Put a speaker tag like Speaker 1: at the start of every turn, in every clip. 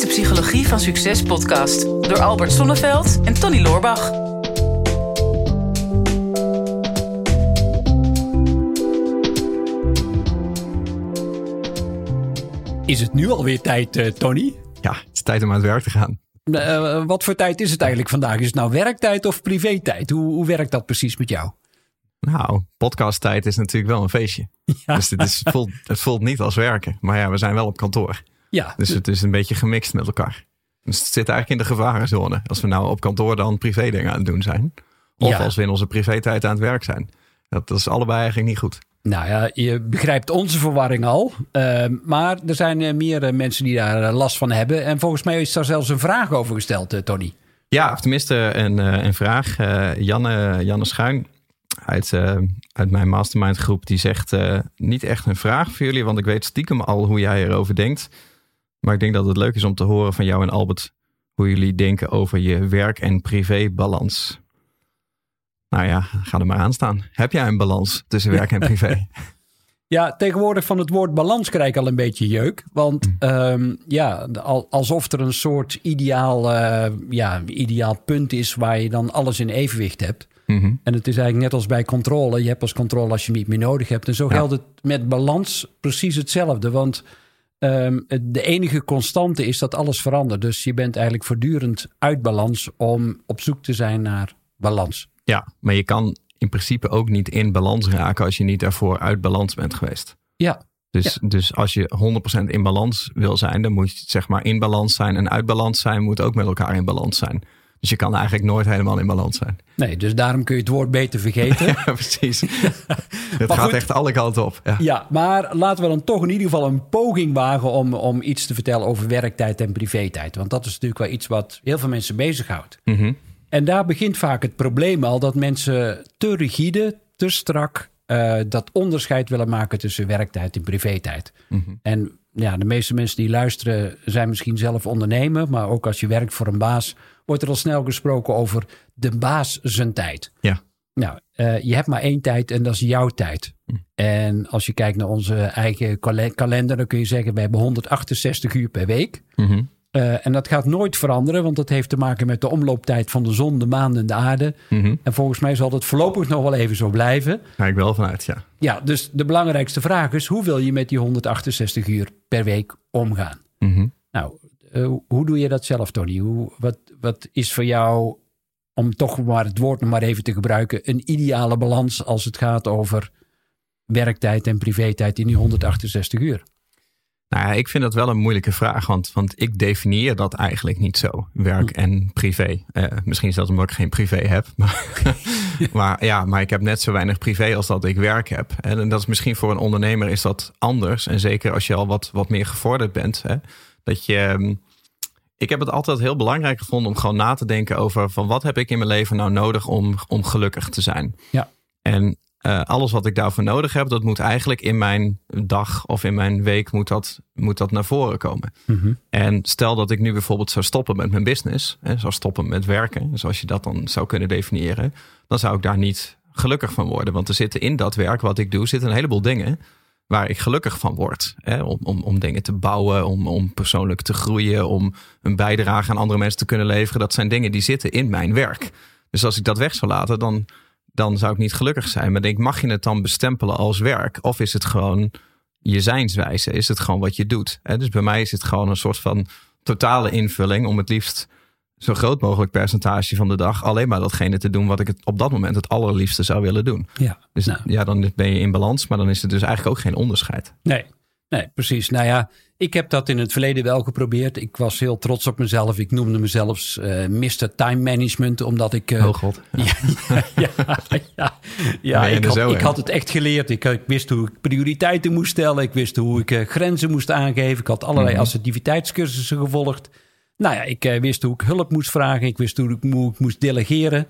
Speaker 1: is de Psychologie van Succes podcast door Albert Sonneveld en Tony Loorbach.
Speaker 2: Is het nu alweer tijd, uh, Tony?
Speaker 3: Ja, het is tijd om aan het werk te gaan.
Speaker 2: Uh, wat voor tijd is het eigenlijk vandaag? Is het nou werktijd of privé-tijd? Hoe, hoe werkt dat precies met jou?
Speaker 3: Nou, podcasttijd is natuurlijk wel een feestje. Ja. Dus het, is, voelt, het voelt niet als werken. Maar ja, we zijn wel op kantoor. Ja. Dus het is een beetje gemixt met elkaar. Dus het zit eigenlijk in de gevarenzone. Als we nou op kantoor dan privé dingen aan het doen zijn. Of als we in onze privé-tijd aan het werk zijn. Dat, dat is allebei eigenlijk niet goed.
Speaker 2: Nou ja, je begrijpt onze verwarring al. Uh, maar er zijn uh, meer uh, mensen die daar uh, last van hebben. En volgens mij is daar zelfs een vraag over gesteld, Tony.
Speaker 3: Ja, of tenminste een, een vraag. Janne, Janne Schuin uit, uit mijn mastermind groep. Die zegt niet echt een vraag voor jullie. Want ik weet stiekem al hoe jij erover denkt. Maar ik denk dat het leuk is om te horen van jou en Albert. Hoe jullie denken over je werk- en privébalans. Nou ja, ga er maar aan staan. Heb jij een balans tussen werk en privé?
Speaker 2: Ja, tegenwoordig van het woord balans krijg ik al een beetje jeuk. Want mm. um, ja, alsof er een soort ideaal, uh, ja, ideaal punt is waar je dan alles in evenwicht hebt. Mm-hmm. En het is eigenlijk net als bij controle. Je hebt als controle als je niet meer nodig hebt. En zo geldt het met balans precies hetzelfde. Want um, de enige constante is dat alles verandert. Dus je bent eigenlijk voortdurend uit balans om op zoek te zijn naar balans.
Speaker 3: Ja, maar je kan in principe ook niet in balans raken als je niet daarvoor uit balans bent geweest.
Speaker 2: Ja.
Speaker 3: Dus, dus als je 100% in balans wil zijn, dan moet je zeg maar in balans zijn. En uit balans zijn moet ook met elkaar in balans zijn. Dus je kan eigenlijk nooit helemaal in balans zijn.
Speaker 2: Nee, dus daarom kun je het woord beter vergeten.
Speaker 3: ja, precies. het gaat echt alle kanten op.
Speaker 2: Ja. ja. maar laten we dan toch in ieder geval een poging wagen om, om iets te vertellen over werktijd en privé-tijd. Want dat is natuurlijk wel iets wat heel veel mensen bezighoudt. Mm en daar begint vaak het probleem al dat mensen te rigide, te strak uh, dat onderscheid willen maken tussen werktijd en privé-tijd. Mm -hmm. En ja, de meeste mensen die luisteren zijn misschien zelf ondernemer, maar ook als je werkt voor een baas, wordt er al snel gesproken over de baas zijn tijd.
Speaker 3: Ja.
Speaker 2: Nou, uh, je hebt maar één tijd en dat is jouw tijd. Mm. En als je kijkt naar onze eigen kalender, dan kun je zeggen: we hebben 168 uur per week. Mm -hmm. Uh, en dat gaat nooit veranderen, want dat heeft te maken met de omlooptijd van de zon, de maan en de aarde. Mm -hmm. En volgens mij zal het voorlopig nog wel even zo blijven.
Speaker 3: Ga ik wel vanuit, ja.
Speaker 2: Ja, dus de belangrijkste vraag is: hoe wil je met die 168 uur per week omgaan? Mm -hmm. Nou, uh, hoe doe je dat zelf, Tony? Hoe, wat, wat is voor jou, om toch maar het woord nog maar even te gebruiken, een ideale balans als het gaat over werktijd en privé-tijd in die 168 uur?
Speaker 3: Nou ja, ik vind dat wel een moeilijke vraag, want, want ik definieer dat eigenlijk niet zo, werk hm. en privé. Uh, misschien zelfs omdat ik geen privé heb. Maar, maar, ja, maar ik heb net zo weinig privé als dat ik werk heb. En dat is misschien voor een ondernemer is dat anders. En zeker als je al wat, wat meer gevorderd bent. Hè, dat je, ehm, ik heb het altijd heel belangrijk gevonden om gewoon na te denken over van wat heb ik in mijn leven nou nodig om, om gelukkig te zijn.
Speaker 2: Ja.
Speaker 3: En uh, alles wat ik daarvoor nodig heb, dat moet eigenlijk in mijn dag of in mijn week moet dat, moet dat naar voren komen. Mm -hmm. En stel dat ik nu bijvoorbeeld zou stoppen met mijn business, hè, zou stoppen met werken, zoals je dat dan zou kunnen definiëren, dan zou ik daar niet gelukkig van worden. Want er zitten in dat werk wat ik doe, zitten een heleboel dingen waar ik gelukkig van word. Hè, om, om, om dingen te bouwen, om, om persoonlijk te groeien, om een bijdrage aan andere mensen te kunnen leveren. Dat zijn dingen die zitten in mijn werk. Dus als ik dat weg zou laten, dan dan zou ik niet gelukkig zijn. Maar denk, mag je het dan bestempelen als werk? Of is het gewoon je zijnswijze? Is het gewoon wat je doet? Dus bij mij is het gewoon een soort van totale invulling om het liefst zo groot mogelijk percentage van de dag alleen maar datgene te doen wat ik het op dat moment het allerliefste zou willen doen.
Speaker 2: Ja,
Speaker 3: dus nou. ja, dan ben je in balans, maar dan is het dus eigenlijk ook geen onderscheid.
Speaker 2: Nee, nee, precies. Nou ja, ik heb dat in het verleden wel geprobeerd. Ik was heel trots op mezelf. Ik noemde mezelf uh, Mr. Time Management, omdat ik.
Speaker 3: Uh, oh god.
Speaker 2: Ja, ja, ja, ja, ja ik, had, ik, had, het echt geleerd. Ik, ik, wist hoe ik prioriteiten moest stellen. Ik wist hoe ik uh, grenzen moest aangeven. Ik had allerlei mm assertiviteitscursussen gevolgd. Nou ja, ik wist hoe ik hulp moest vragen. Ik wist hoe ik, hoe ik moest delegeren.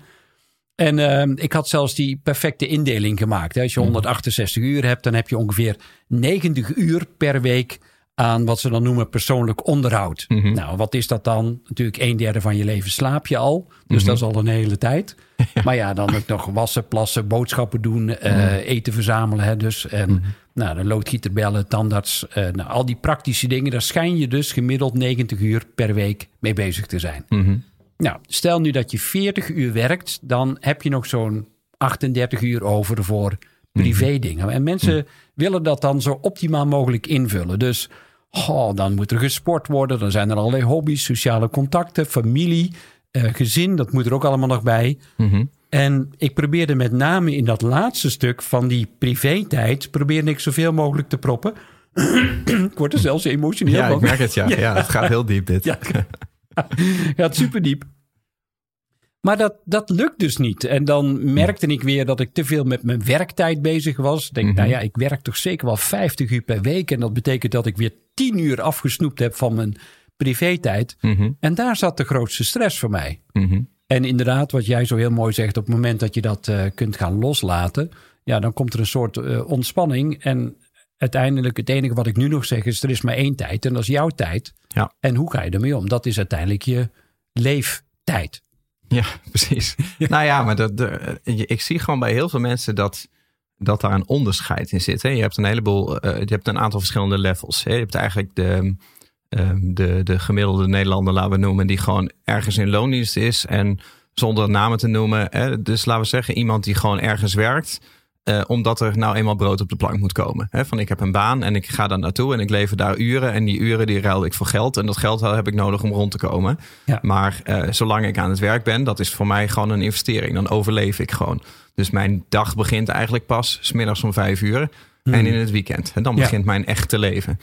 Speaker 2: En uh, ik had zelfs die perfecte indeling gemaakt. Als je 168 uur hebt, dan heb je ongeveer 90 uur per week aan wat ze dan noemen persoonlijk onderhoud.
Speaker 3: Mhm.
Speaker 2: Nou, wat is dat dan? Natuurlijk een derde van je leven slaap je al. Dus
Speaker 3: Mhm.
Speaker 2: dat is al een hele tijd. Maar ja, dan ook nog wassen, plassen, boodschappen doen, eh, eten verzamelen. Hè, dus. En nou, de loodgieter bellen, tandarts. eh, nou, al die praktische dingen, daar schijn je dus gemiddeld 90 uur per week mee bezig te zijn.
Speaker 3: Mhm.
Speaker 2: Nou, stel nu dat je 40 uur werkt, dan heb je nog zo'n 38 uur over voor privé dingen. En mensen willen dat dan zo optimaal mogelijk invullen. Dus oh, dan moet er gesport worden, dan zijn er allerlei hobby's, sociale contacten, familie, eh, gezin, dat moet er ook allemaal nog bij.
Speaker 3: Mhm.
Speaker 2: En ik probeerde met name in dat laatste stuk van die privé-tijd, probeerde ik zoveel mogelijk te proppen. ik word er zelfs emotioneel
Speaker 3: Ja,
Speaker 2: van.
Speaker 3: ik merk het, ja. ja. het gaat heel diep dit.
Speaker 2: Ja. gaat super diep. Maar dat, dat lukt dus niet. En dan merkte ik weer dat ik te veel met mijn werktijd bezig was. Ik Denk,
Speaker 3: Mhm.
Speaker 2: nou ja, ik werk toch zeker wel 50 uur per week. En dat betekent dat ik weer 10 uur afgesnoept heb van mijn privé-tijd.
Speaker 3: Mhm.
Speaker 2: En daar zat de grootste stress voor mij.
Speaker 3: Mhm.
Speaker 2: En inderdaad, wat jij zo heel mooi zegt, op het moment dat je dat eh, kunt gaan loslaten, ja, dan komt er een soort eh, ontspanning. En uiteindelijk, het enige wat ik nu nog zeg is, er is maar één tijd en dat is jouw tijd.
Speaker 3: Ja.
Speaker 2: En hoe ga je ermee om? Dat is uiteindelijk je leeftijd.
Speaker 3: Ja, precies. Nou ja, maar dat, de, je- ik zie gewoon bij heel veel mensen dat, dat daar een onderscheid in zit. Hè. Je hebt een heleboel, eh, je hebt een aantal verschillende levels. Hè. Je hebt eigenlijk de, ehm, de, de gemiddelde Nederlander, laten we noemen, die gewoon ergens in loondienst is. En zonder namen te noemen. Hè. Dus laten we zeggen, iemand die gewoon ergens werkt. Eh, omdat er nou eenmaal brood op de plank moet komen. Van ik heb een baan en ik ga daar naartoe en ik lever daar uren. En die uren die ruil ik voor geld. En dat geld heb ik nodig om rond te komen.
Speaker 2: Ja.
Speaker 3: Maar eh, zolang ik aan het werk ben, dat is voor mij gewoon een investering. Dan overleef ik gewoon. Dus mijn dag begint eigenlijk pas smiddags om vijf uur. En in het weekend. En dan
Speaker 2: Ja.
Speaker 3: begint mijn echte leven.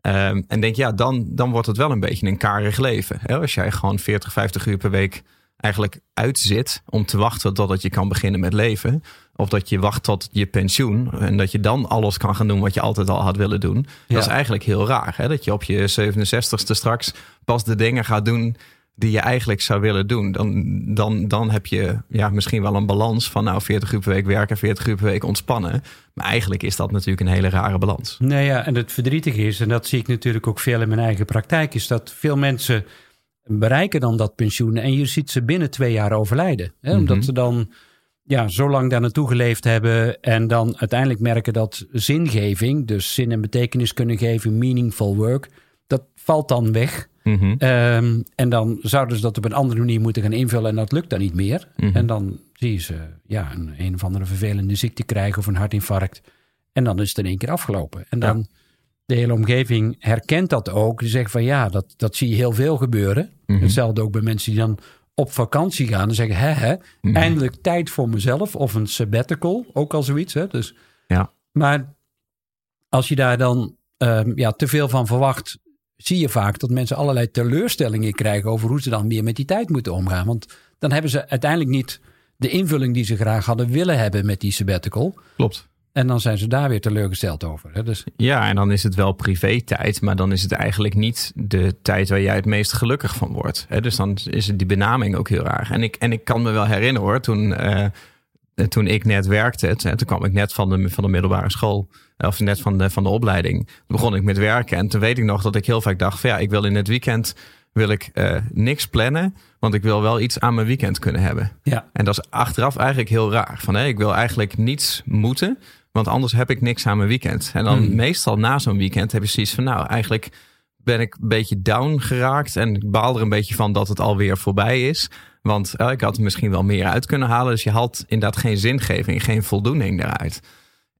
Speaker 3: Ehm, en denk, ja, dan, dan wordt het wel een beetje een karig leven. Als jij gewoon 40, 50 uur per week eigenlijk uitzit om te wachten totdat je kan beginnen met leven. Of dat je wacht tot je pensioen en dat je dan alles kan gaan doen wat je altijd al had willen doen.
Speaker 2: Ja.
Speaker 3: Dat is eigenlijk heel raar. Hè? Dat je op je 67ste straks pas de dingen gaat doen die je eigenlijk zou willen doen. Dan, dan, dan heb je ja, misschien wel een balans van nou 40 uur per week werken, 40 uur per week ontspannen. Maar eigenlijk is dat natuurlijk een hele rare balans.
Speaker 2: Nou ja, en het verdrietige is, en dat zie ik natuurlijk ook veel in mijn eigen praktijk, is dat veel mensen bereiken dan dat pensioen en je ziet ze binnen twee jaar overlijden. Hè? Omdat
Speaker 3: Mhm.
Speaker 2: ze dan ja, zo lang daar naartoe geleefd hebben en dan uiteindelijk merken dat zingeving, dus zin en betekenis kunnen geven, meaningful work, dat valt dan weg.
Speaker 3: Mhm.
Speaker 2: Ehm, en dan zouden ze dat op een andere manier moeten gaan invullen en dat lukt dan niet meer.
Speaker 3: Mhm.
Speaker 2: En dan zie je ze ja, een, een of andere vervelende ziekte krijgen of een hartinfarct. En dan is het in één keer afgelopen. En dan de hele omgeving herkent dat ook. Die zeggen van ja, dat, dat zie je heel veel gebeuren.
Speaker 3: Mhm.
Speaker 2: Hetzelfde ook bij mensen die dan op vakantie gaan en zeggen hè, hè
Speaker 3: Mhm.
Speaker 2: eindelijk tijd voor mezelf of een sabbatical, ook al zoiets. Hè? Dus,
Speaker 3: Ja.
Speaker 2: Maar als je daar dan ehm, ja, te veel van verwacht, zie je vaak dat mensen allerlei teleurstellingen krijgen over hoe ze dan meer met die tijd moeten omgaan. Want dan hebben ze uiteindelijk niet de invulling die ze graag hadden willen hebben met die sabbatical.
Speaker 3: Klopt.
Speaker 2: En dan zijn ze daar weer teleurgesteld over. Hè? Dus
Speaker 3: Ja, en dan is het wel privé-tijd, maar dan is het eigenlijk niet de tijd waar jij het meest gelukkig van wordt. Hè? Dus dan is het die benaming ook heel raar. En ik, en ik kan me wel herinneren hoor, toen, eh, toen ik net werkte, toen kwam ik net van de, van de middelbare school, of net van de, van de opleiding, toen begon ik met werken. En toen weet ik nog dat ik heel vaak dacht van ja, ik wil in het weekend wil ik eh, niks plannen, want ik wil wel iets aan mijn weekend kunnen hebben.
Speaker 2: ja,
Speaker 3: En dat is achteraf eigenlijk heel raar. Van, hé, ik wil eigenlijk niets moeten, want anders heb ik niks aan mijn weekend. En dan
Speaker 2: Hmm.
Speaker 3: meestal na zo'n weekend heb je zoiets van, nou, eigenlijk ben ik een beetje down geraakt. En ik baal er een beetje van dat het alweer voorbij is. Want eh, ik had er misschien wel meer uit kunnen halen. Dus je haalt inderdaad geen zingeving, geen voldoening daaruit.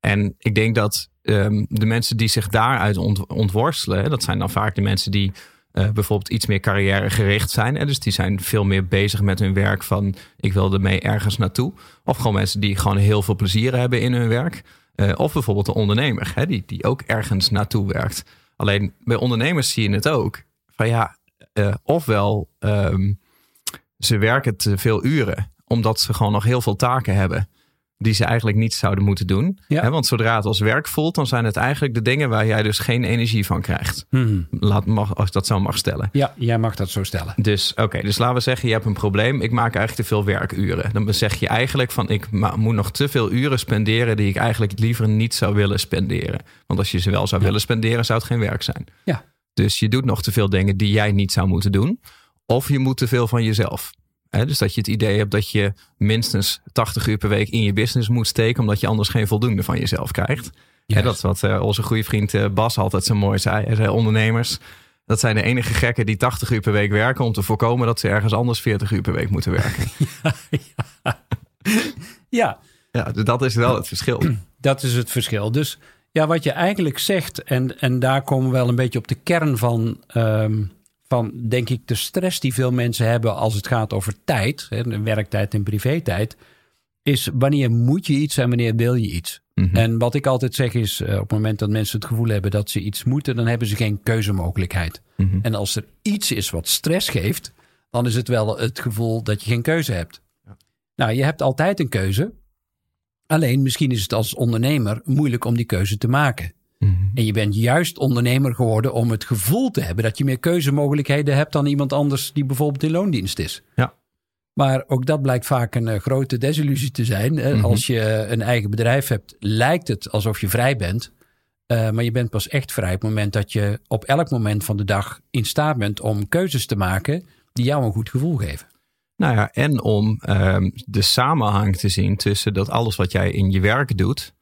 Speaker 3: En ik denk dat ehm, de mensen die zich daaruit ont- ontworstelen, dat zijn dan vaak de mensen die eh, bijvoorbeeld iets meer carrièregericht zijn. Dus die zijn veel meer bezig met hun werk van ik wil ermee ergens naartoe. Of gewoon mensen die gewoon heel veel plezier hebben in hun werk. Eh, of bijvoorbeeld de ondernemer, hè? Die, die ook ergens naartoe werkt. Alleen bij ondernemers zie je het ook. Van ja, eh, ofwel ehm, ze werken te veel uren, omdat ze gewoon nog heel veel taken hebben. Die ze eigenlijk niet zouden moeten doen.
Speaker 2: Ja.
Speaker 3: want zodra het als werk voelt, dan zijn het eigenlijk de dingen waar jij dus geen energie van krijgt.
Speaker 2: Mhm.
Speaker 3: Laat, mag, als ik dat zo mag stellen.
Speaker 2: Ja, jij mag dat zo stellen.
Speaker 3: Dus oké, dus laten we zeggen, je hebt een probleem. Ik maak eigenlijk te veel werkuren. Dan zeg je eigenlijk van, ik moet nog te veel uren spenderen die ik eigenlijk liever niet zou willen spenderen. Want als je ze wel zou willen spenderen, zou het geen werk zijn.
Speaker 2: Ja.
Speaker 3: Dus je doet nog te veel dingen die jij niet zou moeten doen. Of je moet te veel van jezelf. Hè, dus dat je het idee hebt dat je minstens 80 uur per week in je business moet steken, omdat je anders geen voldoende van jezelf krijgt. Dat is wat eh, onze goede vriend eh, Bas altijd zo mooi zei. Hij zei, ondernemers, dat zijn de enige gekken die 80 uur per week werken om te voorkomen dat ze ergens anders 40 uur per week moeten werken.
Speaker 2: Ja,
Speaker 3: ja, dus dat is wel het verschil.
Speaker 2: dat is het verschil. Dus ja, wat je eigenlijk zegt, en, en daar komen we wel een beetje op de kern van, ehm, van, denk ik, de stress die veel mensen hebben als het gaat over tijd, hè, de werktijd en privé-tijd, is wanneer moet je iets en wanneer wil je iets.
Speaker 3: Mhm.
Speaker 2: En wat ik altijd zeg is, eh, op het moment dat mensen het gevoel hebben dat ze iets moeten, dan hebben ze geen keuzemogelijkheid.
Speaker 3: Mhm.
Speaker 2: En als er iets is wat stress geeft, dan is het wel het gevoel dat je geen keuze hebt. Nou, je hebt altijd een keuze. Alleen misschien is het als ondernemer moeilijk om die keuze te maken.
Speaker 3: Mhm.
Speaker 2: En je bent juist ondernemer geworden om het gevoel te hebben dat je meer keuzemogelijkheden hebt dan iemand anders die bijvoorbeeld in loondienst is.
Speaker 3: Ja.
Speaker 2: Maar ook dat blijkt vaak een eh, grote desillusie te zijn.
Speaker 3: Mhm.
Speaker 2: Als je een eigen bedrijf hebt, lijkt het alsof je vrij bent. Eh, maar je bent pas echt vrij op het moment dat je op elk moment van de dag in staat bent om keuzes te maken die jou een goed gevoel geven.
Speaker 3: Nou ja, en om ehm, de samenhang te zien tussen dat alles wat jij in je werk doet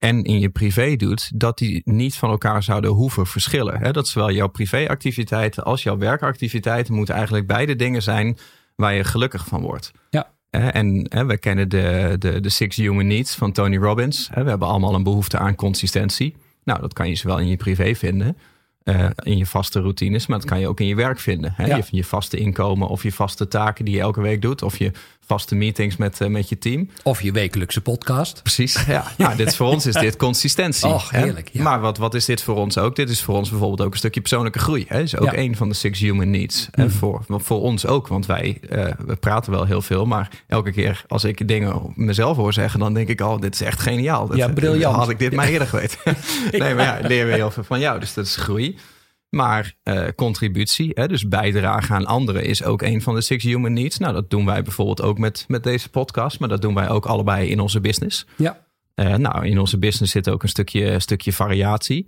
Speaker 3: en in je privé doet, dat die niet van elkaar zouden hoeven verschillen. Hè? Dat zowel jouw privéactiviteiten als jouw werkactiviteiten moeten eigenlijk beide dingen zijn waar je gelukkig van wordt.
Speaker 2: Ja.
Speaker 3: En hè, we kennen de, de, de Six Human Needs van Tony Robbins. We hebben allemaal een behoefte aan consistentie. Nou, dat kan je zowel in je privé vinden, eh, in je vaste routines, maar dat kan je ook in je werk vinden. Hè?
Speaker 2: Ja.
Speaker 3: Je, je vaste inkomen of je vaste taken die je elke week doet, of je vaste meetings met, eh, met je team.
Speaker 2: Of je wekelijkse podcast.
Speaker 3: Precies. Ja, nou, dit voor ons is dit consistentie.
Speaker 2: Och, heerlijk, ja.
Speaker 3: Maar wat, wat is dit voor ons ook? Dit is voor ons bijvoorbeeld ook een stukje persoonlijke groei. Hè? is ook
Speaker 2: Ja. Mhm.
Speaker 3: een van de six human needs. En voor, voor ons ook, want wij eh, we praten wel heel veel. Maar elke keer als ik dingen mezelf hoor zeggen, dan denk ik al, dit is echt geniaal. Dat,
Speaker 2: Ja, briljant.
Speaker 3: Had ik dit maar eerder geweten. nee, maar ja, leer weer heel veel van jou. Dus dat is groei. Maar eh, contributie, hè, dus bijdragen aan anderen, is ook een van de six human needs. Nou, dat doen wij bijvoorbeeld ook met, met deze podcast. Maar dat doen wij ook allebei in onze business.
Speaker 2: Ja.
Speaker 3: Eh, nou, in onze business zit ook een stukje, stukje variatie.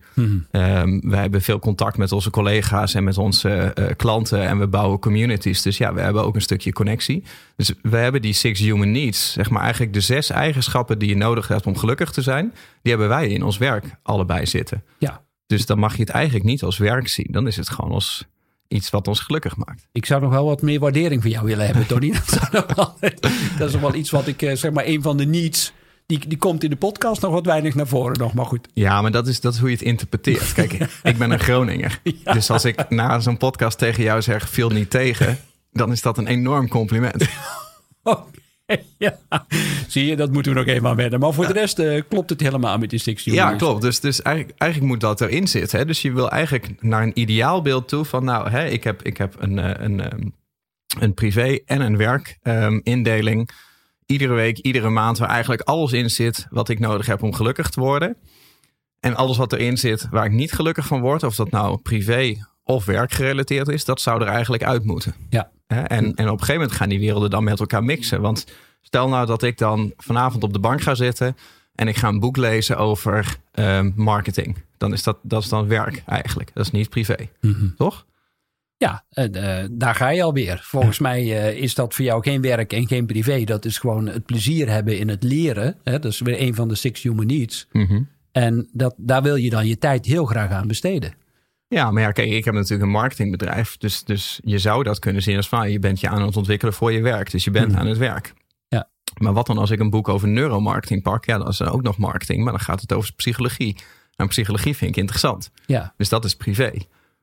Speaker 3: Ehm, we hebben veel contact met onze collega's en met onze eh, klanten. En we bouwen communities. Dus ja, we hebben ook een stukje connectie. Dus we hebben die six human needs. Zeg maar eigenlijk de zes eigenschappen die je nodig hebt om gelukkig te zijn. Die hebben wij in ons werk allebei zitten.
Speaker 2: Ja.
Speaker 3: Dus dan mag je het eigenlijk niet als werk zien. Dan is het gewoon als iets wat ons gelukkig maakt.
Speaker 2: Ik zou nog wel wat meer waardering voor jou willen hebben, Tony. Dat, zou nog wel, dat is nog wel iets wat ik, eh, zeg maar, een van de needs. Die, die komt in de podcast nog wat weinig naar voren nog, maar goed.
Speaker 3: Ja, maar dat is, dat is hoe je het interpreteert. Kijk, ik ben een Groninger. Dus als ik na zo'n podcast tegen jou zeg, viel niet tegen, dan is dat een enorm compliment.
Speaker 2: Oké, ja. Zie je, dat moeten we nog even aan wennen. Maar voor de rest eh, klopt het helemaal met die six
Speaker 3: Ja, klopt. Dus, dus eigenlijk, eigenlijk moet dat erin zitten. Hè? Dus je wil eigenlijk naar een ideaalbeeld toe van, nou, hè, ik heb, ik heb een, eh, een, ehm, een privé en een werkindeling. iedere week, iedere maand, waar eigenlijk alles in zit wat ik nodig heb om gelukkig te worden. En alles wat erin zit waar ik niet gelukkig van word, of dat nou privé of werkgerelateerd is, dat zou er eigenlijk uit moeten.
Speaker 2: Ja.
Speaker 3: En, en op een gegeven moment gaan die werelden dan met elkaar mixen. Want stel nou dat ik dan vanavond op de bank ga zitten en ik ga een boek lezen over ehm, marketing. Dan is dat, dat is dan werk eigenlijk. Dat is niet privé.
Speaker 2: Mhm.
Speaker 3: Toch?
Speaker 2: Ja, en, eh, daar ga je alweer. Volgens mij eh, is dat voor jou geen werk en geen privé. Dat is gewoon het plezier hebben in het leren. Hè? Dat is weer een van de six human needs.
Speaker 3: Mhm.
Speaker 2: En dat, daar wil je dan je tijd heel graag aan besteden.
Speaker 3: Ja, maar ja, kijk, ik heb natuurlijk een marketingbedrijf. Dus, dus je zou dat kunnen zien als van, je bent je aan het ontwikkelen voor je werk. Dus je bent
Speaker 2: Mhm.
Speaker 3: aan het werk.
Speaker 2: Ja.
Speaker 3: Maar wat dan als ik een boek over neuromarketing pak? Ja, dat is ook nog marketing, maar dan gaat het over psychologie. En psychologie vind ik interessant.
Speaker 2: Ja,
Speaker 3: Dus dat is privé.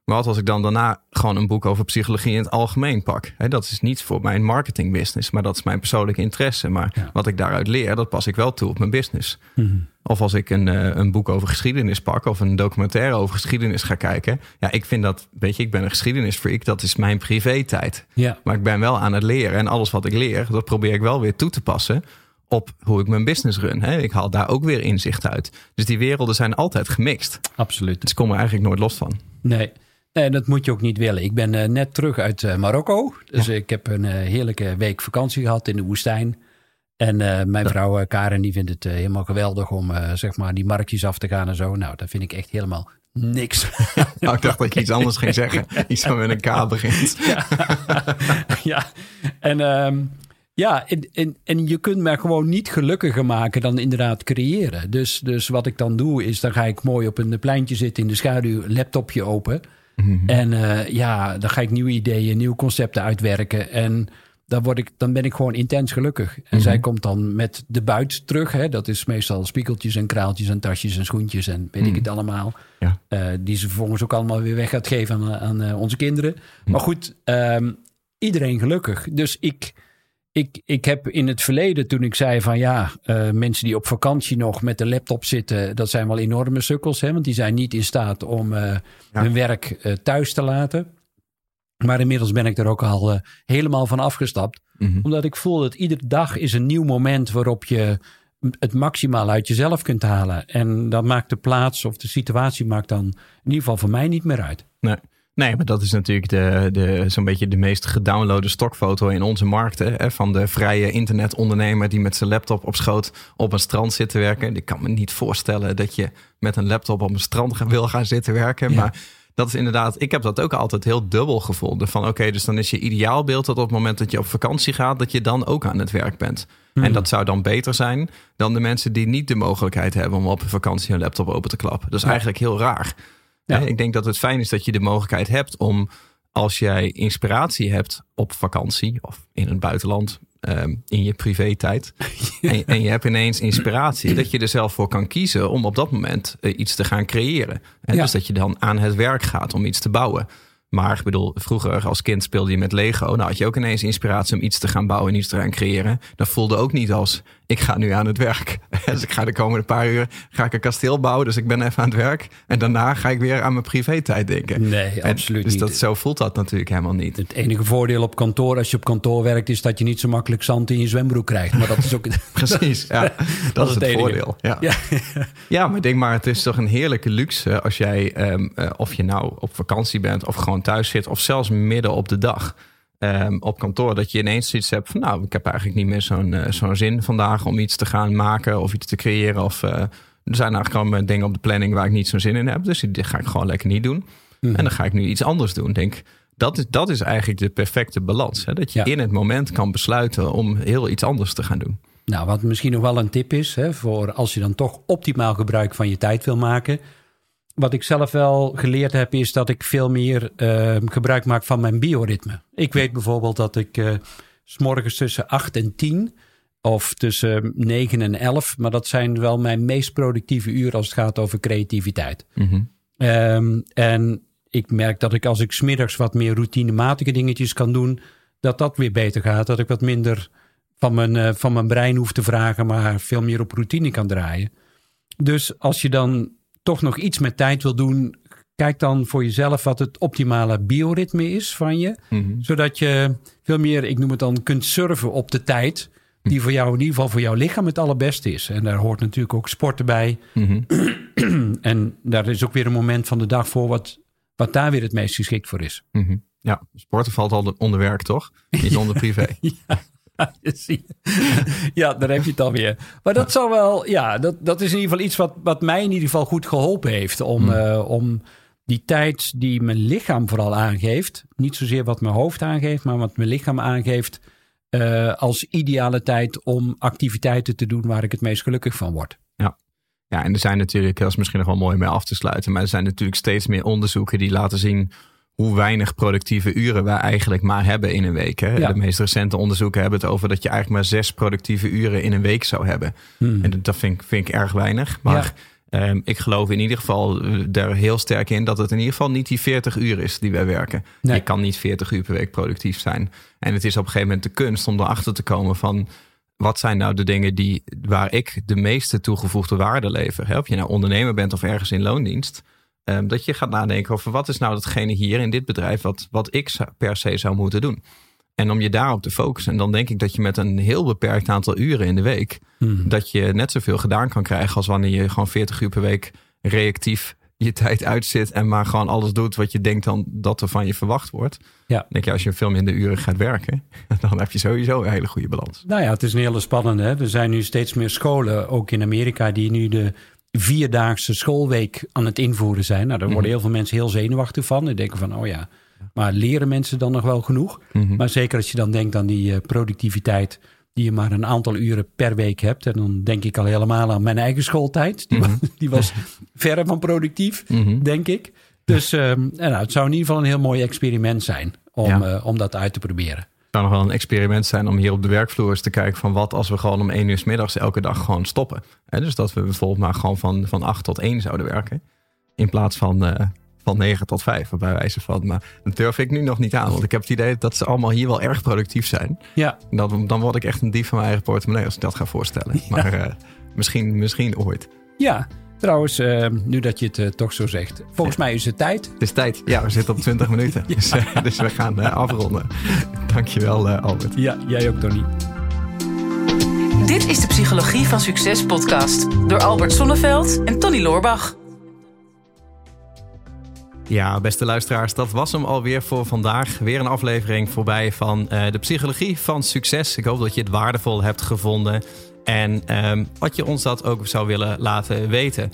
Speaker 3: Maar wat als ik dan daarna gewoon een boek over psychologie in het algemeen pak? Dat is niet voor mijn marketingbusiness, maar dat is mijn persoonlijke interesse. Maar
Speaker 2: Ja.
Speaker 3: wat ik daaruit leer, dat pas ik wel toe op mijn business.
Speaker 2: Mhm.
Speaker 3: Of als ik een, eh, een boek over geschiedenis pak of een documentaire over geschiedenis ga kijken. Ja, ik vind dat, weet je, ik ben een geschiedenisfreak, dat is mijn privé-tijd.
Speaker 2: ja.
Speaker 3: Maar ik ben wel aan het leren en alles wat ik leer, dat probeer ik wel weer toe te passen op hoe ik mijn business run. Ik haal daar ook weer inzicht uit. Dus die werelden zijn altijd gemixt.
Speaker 2: Absoluut.
Speaker 3: Dus ik kom er eigenlijk nooit los van.
Speaker 2: Nee. Nee, dat moet je ook niet willen. Ik ben eh, net terug uit uh, Marokko. Dus ik heb een heerlijke week vakantie gehad in de woestijn. En mijn vrouw Karen die vindt het helemaal geweldig om zeg maar die marktjes af te gaan en zo. Nou, dat vind ik echt helemaal niks.
Speaker 3: Nou, ik dacht dat je iets anders ging zeggen. Iets van met een K begint.
Speaker 2: ja. ja. En um, ja, en, en, en je kunt me gewoon niet gelukkiger maken dan inderdaad creëren. Dus, dus wat ik dan doe is, dan ga ik mooi op een pleintje zitten in de schaduw, laptopje open. Mhm. En uh, ja, dan ga ik nieuwe ideeën, nieuwe concepten uitwerken. En dan, word ik, dan ben ik gewoon intens gelukkig. En mhm. zij komt dan met de buit terug. Hè? Dat is meestal spiegeltjes en kraaltjes en tasjes en schoentjes en weet ik mhm. het allemaal. Ja. Uh, die ze vervolgens ook allemaal weer weg gaat geven aan, aan uh, onze kinderen. Maar goed, um, iedereen gelukkig. Dus ik ik, ik heb in het verleden, toen ik zei van ja, uh, mensen die op vakantie nog met de laptop zitten, dat zijn wel enorme sukkels, hè, want die zijn niet in staat om uh, hun werk uh, thuis te laten. Maar inmiddels ben ik er ook al helemaal van afgestapt, mm-hmm. omdat ik voel dat iedere dag is een nieuw moment waarop je het maximaal uit jezelf kunt halen. En dat maakt de plaats of de situatie maakt dan in ieder geval voor mij niet meer uit.
Speaker 3: Nee. Nee, maar dat is natuurlijk de, de, zo'n beetje de meest gedownloade stokfoto in onze markten. Hè, van de vrije internetondernemer die met zijn laptop op schoot op een strand zit te werken. Ik kan me niet voorstellen dat je met een laptop op een strand wil gaan zitten werken. Maar dat is inderdaad, ik heb dat ook altijd heel dubbel gevonden. Van oké, dus dan is je ideaalbeeld dat op het moment dat je op vakantie gaat, dat je dan ook aan het werk bent. En hmm. dat zou dan beter zijn dan de mensen die niet de mogelijkheid hebben om op vakantie een laptop open te klappen. Dat is eigenlijk heel raar. Ja. Ik denk dat het fijn is dat je de mogelijkheid hebt om als jij inspiratie hebt op vakantie of in het buitenland, um, in je privé-tijd. En, en, je hebt ineens inspiratie, dat je er zelf voor kan kiezen om op dat moment uh, iets te gaan creëren. En Dus dat je dan aan het werk gaat om iets te bouwen. Maar ik bedoel, vroeger als kind speelde je met Lego. Nou had je ook ineens inspiratie om iets te gaan bouwen en iets te gaan creëren. Dat voelde ook niet als, ik ga nu aan het werk. dus ik ga de komende paar uur ga ik een kasteel bouwen. Dus ik ben even aan het werk. En daarna ga ik weer aan mijn privé-tijd denken.
Speaker 2: Nee, absoluut
Speaker 3: dus
Speaker 2: niet.
Speaker 3: Dat, zo voelt dat natuurlijk helemaal niet.
Speaker 2: Het enige voordeel op kantoor, als je op kantoor werkt... is dat je niet zo makkelijk zand in je zwembroek krijgt. Maar dat is ook...
Speaker 3: Precies, ja. Dat, is het, voordeel. Ja. Ja. ja, maar denk maar, het is toch een heerlijke luxe... als jij, um, uh, of je nou op vakantie bent of gewoon thuis zit... of zelfs midden op de dag... Um, op kantoor. Dat je ineens iets hebt van nou, ik heb eigenlijk niet meer zo'n uh, zo'n zin vandaag om iets te gaan maken of iets te creëren. Of uh, er zijn eigenlijk gewoon dingen op de planning waar ik niet zo'n zin in heb. Dus die ga ik gewoon lekker niet doen. Mm. En dan ga ik nu iets anders doen. Denk, dat is, dat is eigenlijk de perfecte balans. Hè? Dat je in het moment kan besluiten om heel iets anders te gaan doen.
Speaker 2: Nou, wat misschien nog wel een tip is, hè, voor als je dan toch optimaal gebruik van je tijd wil maken wat ik zelf wel geleerd heb, is dat ik veel meer uh, gebruik maak van mijn bioritme. Ik weet bijvoorbeeld dat ik uh, s morgens tussen 8 en 10 of tussen 9 en 11, maar dat zijn wel mijn meest productieve uren als het gaat over creativiteit. Mm um, en ik merk dat ik als ik smiddags wat meer routinematige dingetjes kan doen, dat dat weer beter gaat. Dat ik wat minder van mijn, uh, van mijn brein hoef te vragen, maar veel meer op routine kan draaien. Dus als je dan toch nog iets met tijd wil doen, kijk dan voor jezelf wat het optimale bioritme is van je. Mhm. Zodat je veel meer, ik noem het dan, kunt surfen op de tijd. Die voor jou, in ieder geval voor jouw lichaam, het allerbeste is. En daar hoort natuurlijk ook sporten bij. Mhm. en daar is ook weer een moment van de dag voor wat, wat daar weer het meest geschikt voor is.
Speaker 3: Mhm. Ja, sporten valt al onder werk, toch? Niet onder privé.
Speaker 2: ja. ja, daar heb je het alweer. Maar dat zou wel, ja, dat, dat is in ieder geval iets wat, wat mij in ieder geval goed geholpen heeft. Om, hmm. uh, om die tijd die mijn lichaam vooral aangeeft, niet zozeer wat mijn hoofd aangeeft, maar wat mijn lichaam aangeeft, uh, als ideale tijd om activiteiten te doen waar ik het meest gelukkig van word.
Speaker 3: Ja. Ja, en er zijn natuurlijk, dat is misschien nog wel mooi mee af te sluiten, maar er zijn natuurlijk steeds meer onderzoeken die laten zien hoe weinig productieve uren wij eigenlijk maar hebben in een week. Hè? De meest recente onderzoeken hebben het over dat je eigenlijk maar zes productieve uren in een week zou hebben. Hmm. En dat vind ik, vind ik erg weinig. Maar ehm, ik geloof in ieder geval daar heel sterk in dat het in ieder geval niet die 40 uur is die wij werken. Je kan niet 40 uur per week productief zijn. En het is op een gegeven moment de kunst om erachter te komen van wat zijn nou de dingen die, waar ik de meeste toegevoegde waarde lever. Hè? Of je nou ondernemer bent of ergens in loondienst. Ehm, dat je gaat nadenken over wat is nou datgene hier in dit bedrijf wat, wat ik per se zou moeten doen. En om je daarop te focussen. En dan denk ik dat je met een heel beperkt aantal uren in de week.
Speaker 2: Hmm.
Speaker 3: dat je net zoveel gedaan kan krijgen. als wanneer je gewoon 40 uur per week reactief je tijd uitzit. en maar gewoon alles doet wat je denkt dan dat er van je verwacht wordt.
Speaker 2: Ja.
Speaker 3: Dan denk je, als je veel minder uren gaat werken. dan heb je sowieso een hele goede balans.
Speaker 2: Nou ja, het is een hele spannende. Hè? Er zijn nu steeds meer scholen, ook in Amerika, die nu de vierdaagse schoolweek aan het invoeren zijn. Nou, daar worden heel veel mensen heel zenuwachtig van. Die denken van, oh ja, maar leren mensen dan nog wel genoeg?
Speaker 3: Mhm.
Speaker 2: Maar zeker als je dan denkt aan die eh, productiviteit die je maar een aantal uren per week hebt. En dan denk ik al helemaal aan mijn eigen schooltijd. Die, die was verre van productief,
Speaker 3: Mhm.
Speaker 2: denk ik. Dus eh, nou, het zou in ieder geval een heel mooi experiment zijn om,
Speaker 3: Ja.
Speaker 2: eh, om dat uit te proberen.
Speaker 3: Het zou nog wel een experiment zijn om hier op de werkvloer eens te kijken van wat als we gewoon om één uur 's middags elke dag gewoon stoppen. Dus dat we bijvoorbeeld maar gewoon van, van 8 tot 1 zouden werken. In plaats van, eh, van 9 tot 5, bij wijze van. Maar dat durf ik nu nog niet aan. Want ik heb het idee dat ze allemaal hier wel erg productief zijn.
Speaker 2: Ja,
Speaker 3: Dan, dan word ik echt een dief van mijn eigen portemonnee als ik dat ga voorstellen. Maar eh, misschien, misschien ooit.
Speaker 2: ja. Trouwens, eh, nu dat je het eh, toch zo zegt. Volgens mij is het tijd.
Speaker 3: Het is tijd. Ja, we zitten op 20 minuten. Dus, eh, dus we gaan eh, afronden. Dankjewel eh Albert.
Speaker 2: Ja, jij ook, Tony.
Speaker 1: Dit is de Psychologie van Succes podcast door Albert Sonneveld en Tony Loorbach.
Speaker 3: Ja, beste luisteraars, dat was hem alweer voor vandaag. Weer een aflevering voorbij van eh, de psychologie van succes. Ik hoop dat je het waardevol hebt gevonden. En ehm, wat je ons dat ook zou willen laten weten.